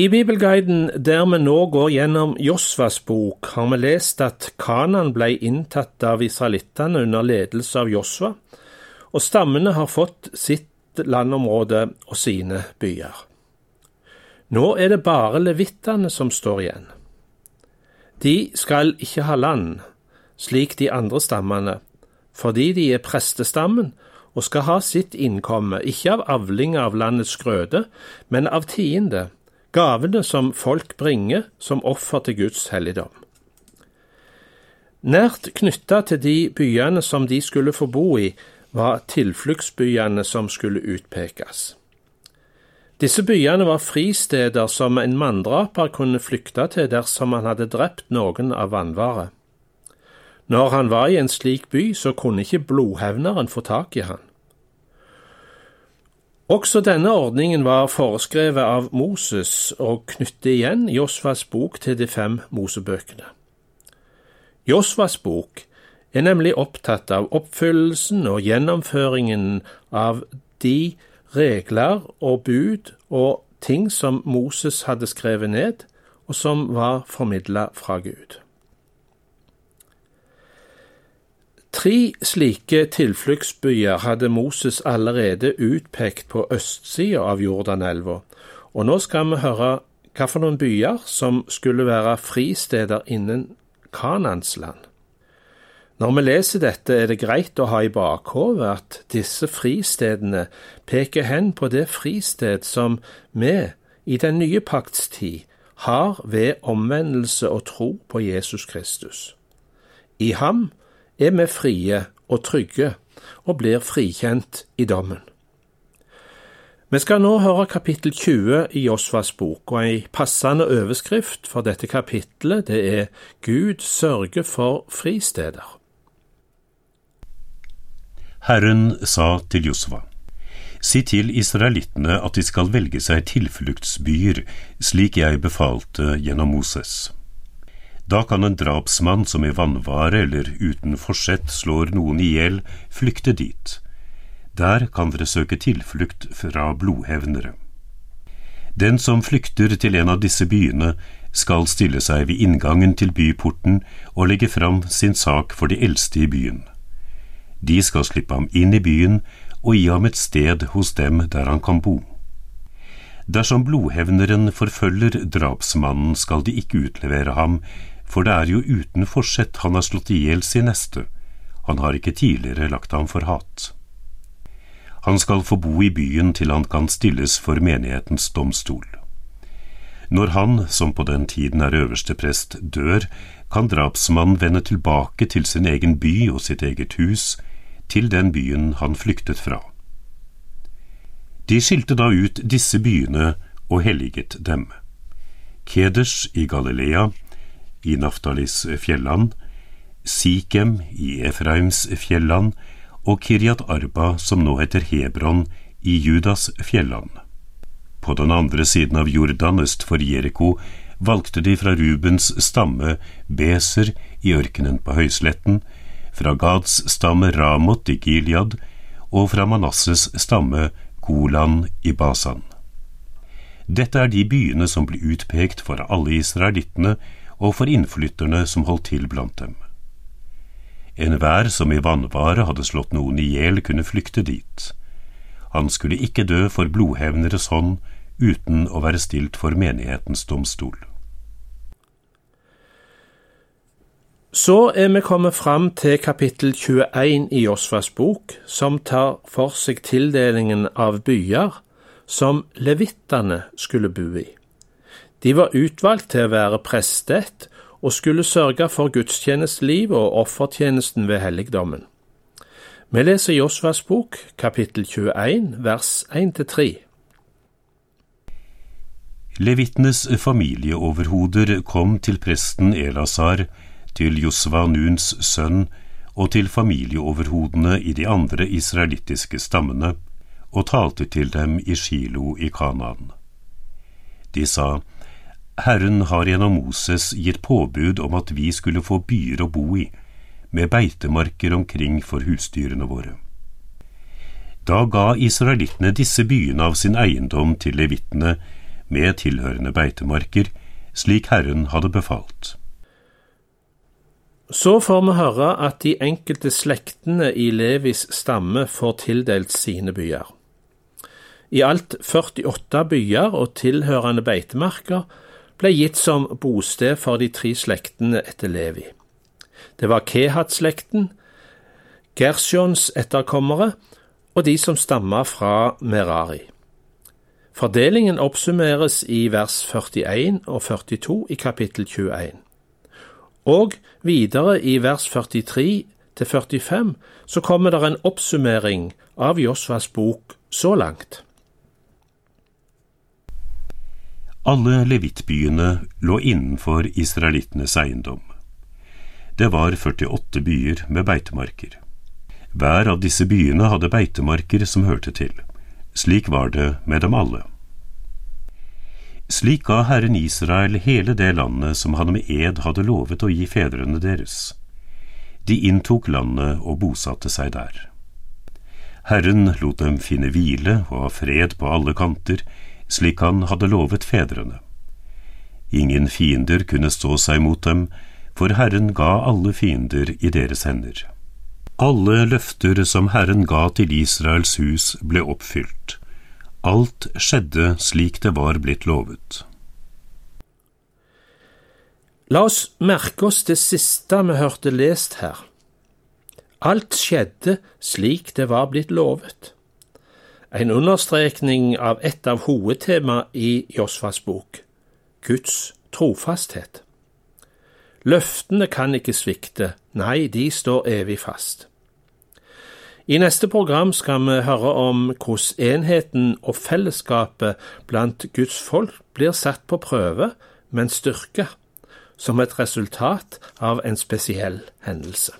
I Bibelguiden der vi nå går gjennom Josvas bok, har vi lest at Kanan ble inntatt av israelittene under ledelse av Josva, og stammene har fått sitt landområde og sine byer. Nå er det bare levittene som står igjen. De skal ikke ha land, slik de andre stammene, fordi de er prestestammen og skal ha sitt innkomme, ikke av avling av landets grøde, men av tiende gavene som folk bringer som offer til Guds helligdom. Nært knytta til de byene som de skulle få bo i, var tilfluktsbyene som skulle utpekes. Disse byene var fristeder som en manndraper kunne flykte til dersom han hadde drept noen av vanvare. Når han var i en slik by, så kunne ikke blodhevneren få tak i han. Også denne ordningen var foreskrevet av Moses og knytter igjen Josvas bok til de fem Mosebøkene. Josvas bok er nemlig opptatt av oppfyllelsen og gjennomføringen av de regler og bud og ting som Moses hadde skrevet ned, og som var formidla fra Gud. Tre slike tilfluktsbyer hadde Moses allerede utpekt på østsida av Jordanelva, og nå skal vi høre hva for noen byer som skulle være fristeder innen Kanans land. Når vi leser dette, er det greit å ha i bakhodet at disse fristedene peker hen på det fristed som vi i den nye pakts tid har ved omvendelse og tro på Jesus Kristus. I ham er vi frie og trygge og blir frikjent i dommen. Vi skal nå høre kapittel 20 i Josvas bok, og ei passende overskrift for dette kapittelet det er Gud sørger for fristeder. Herren sa til Josva, si til israelittene at de skal velge seg tilfluktsbyer, slik jeg befalte gjennom Moses. Da kan en drapsmann som i vannvare eller uten forsett slår noen i hjel, flykte dit. Der kan dere søke tilflukt fra blodhevnere. Den som flykter til en av disse byene, skal stille seg ved inngangen til byporten og legge fram sin sak for de eldste i byen. De skal slippe ham inn i byen og gi ham et sted hos dem der han kan bo. Dersom blodhevneren forfølger drapsmannen, skal de ikke utlevere ham, for det er jo uten forsett han har slått i hjel sin neste, han har ikke tidligere lagt ham for hat. Han skal få bo i byen til han kan stilles for menighetens domstol. Når han, som på den tiden er øverste prest, dør, kan drapsmannen vende tilbake til sin egen by og sitt eget hus, til den byen han flyktet fra. De skilte da ut disse byene og helliget dem. Keders i Galilea, i Naftalis fjelland, Sikhem i Efraims fjelland og Kiryat Arba, som nå heter Hebron, i Judas fjelland. På den andre siden av Jordan øst for Jeriko valgte de fra Rubens stamme Beser i ørkenen på høysletten, fra Gads stamme Ramot i Gilead og fra Manasses stamme Golan i Basan. Dette er de byene som ble utpekt for alle israelittene og for innflytterne som holdt til blant dem. Enhver som i vannvare hadde slått noen i hjel, kunne flykte dit. Han skulle ikke dø for blodhevneres hånd uten å være stilt for menighetens domstol. Så er vi kommet fram til kapittel 21 i Josfas bok, som tar for seg tildelingen av byer som levittene skulle bo i. De var utvalgt til å være prestet og skulle sørge for gudstjenestelivet og offertjenesten ved helligdommen. Vi leser Josvas bok, kapittel 21, vers 1–3. Levittenes familieoverhoder kom til presten Elasar, til Josva Nuns sønn og til familieoverhodene i de andre israelittiske stammene, og talte til dem i Shilo i Kanaan. De sa, Herren har gjennom Moses gitt påbud om at vi skulle få byer å bo i, med beitemarker omkring for husdyrene våre. Da ga israelittene disse byene av sin eiendom til levittene, med tilhørende beitemarker, slik Herren hadde befalt. Så får vi høre at de enkelte slektene i Levis stamme får tildelt sine byer. I alt 48 byer og tilhørende beitemarker ble gitt som bosted for de tre slektene etter Levi. Det var Kehat-slekten, Gersjons etterkommere og de som stamma fra Merari. Fordelingen oppsummeres i vers 41 og 42 i kapittel 21. Og videre i vers 43 til 45 så kommer det en oppsummering av Josvas bok så langt. Alle levittbyene lå innenfor israelittenes eiendom. Det var 48 byer med beitemarker. Hver av disse byene hadde beitemarker som hørte til. Slik var det med dem alle. Slik ga Herren Israel hele det landet som han med ed hadde lovet å gi fedrene deres. De inntok landet og bosatte seg der. Herren lot dem finne hvile og ha fred på alle kanter, slik han hadde lovet fedrene. Ingen fiender kunne stå seg mot dem, for Herren ga alle fiender i deres hender. Alle løfter som Herren ga til Israels hus, ble oppfylt. Alt skjedde slik det var blitt lovet. La oss merke oss det siste vi hørte lest her. Alt skjedde slik det var blitt lovet. En understrekning av et av hovedtema i Josfas bok, Guds trofasthet. Løftene kan ikke svikte, nei, de står evig fast. I neste program skal vi høre om hvordan enheten og fellesskapet blant Guds folk blir satt på prøve, men styrka, som et resultat av en spesiell hendelse.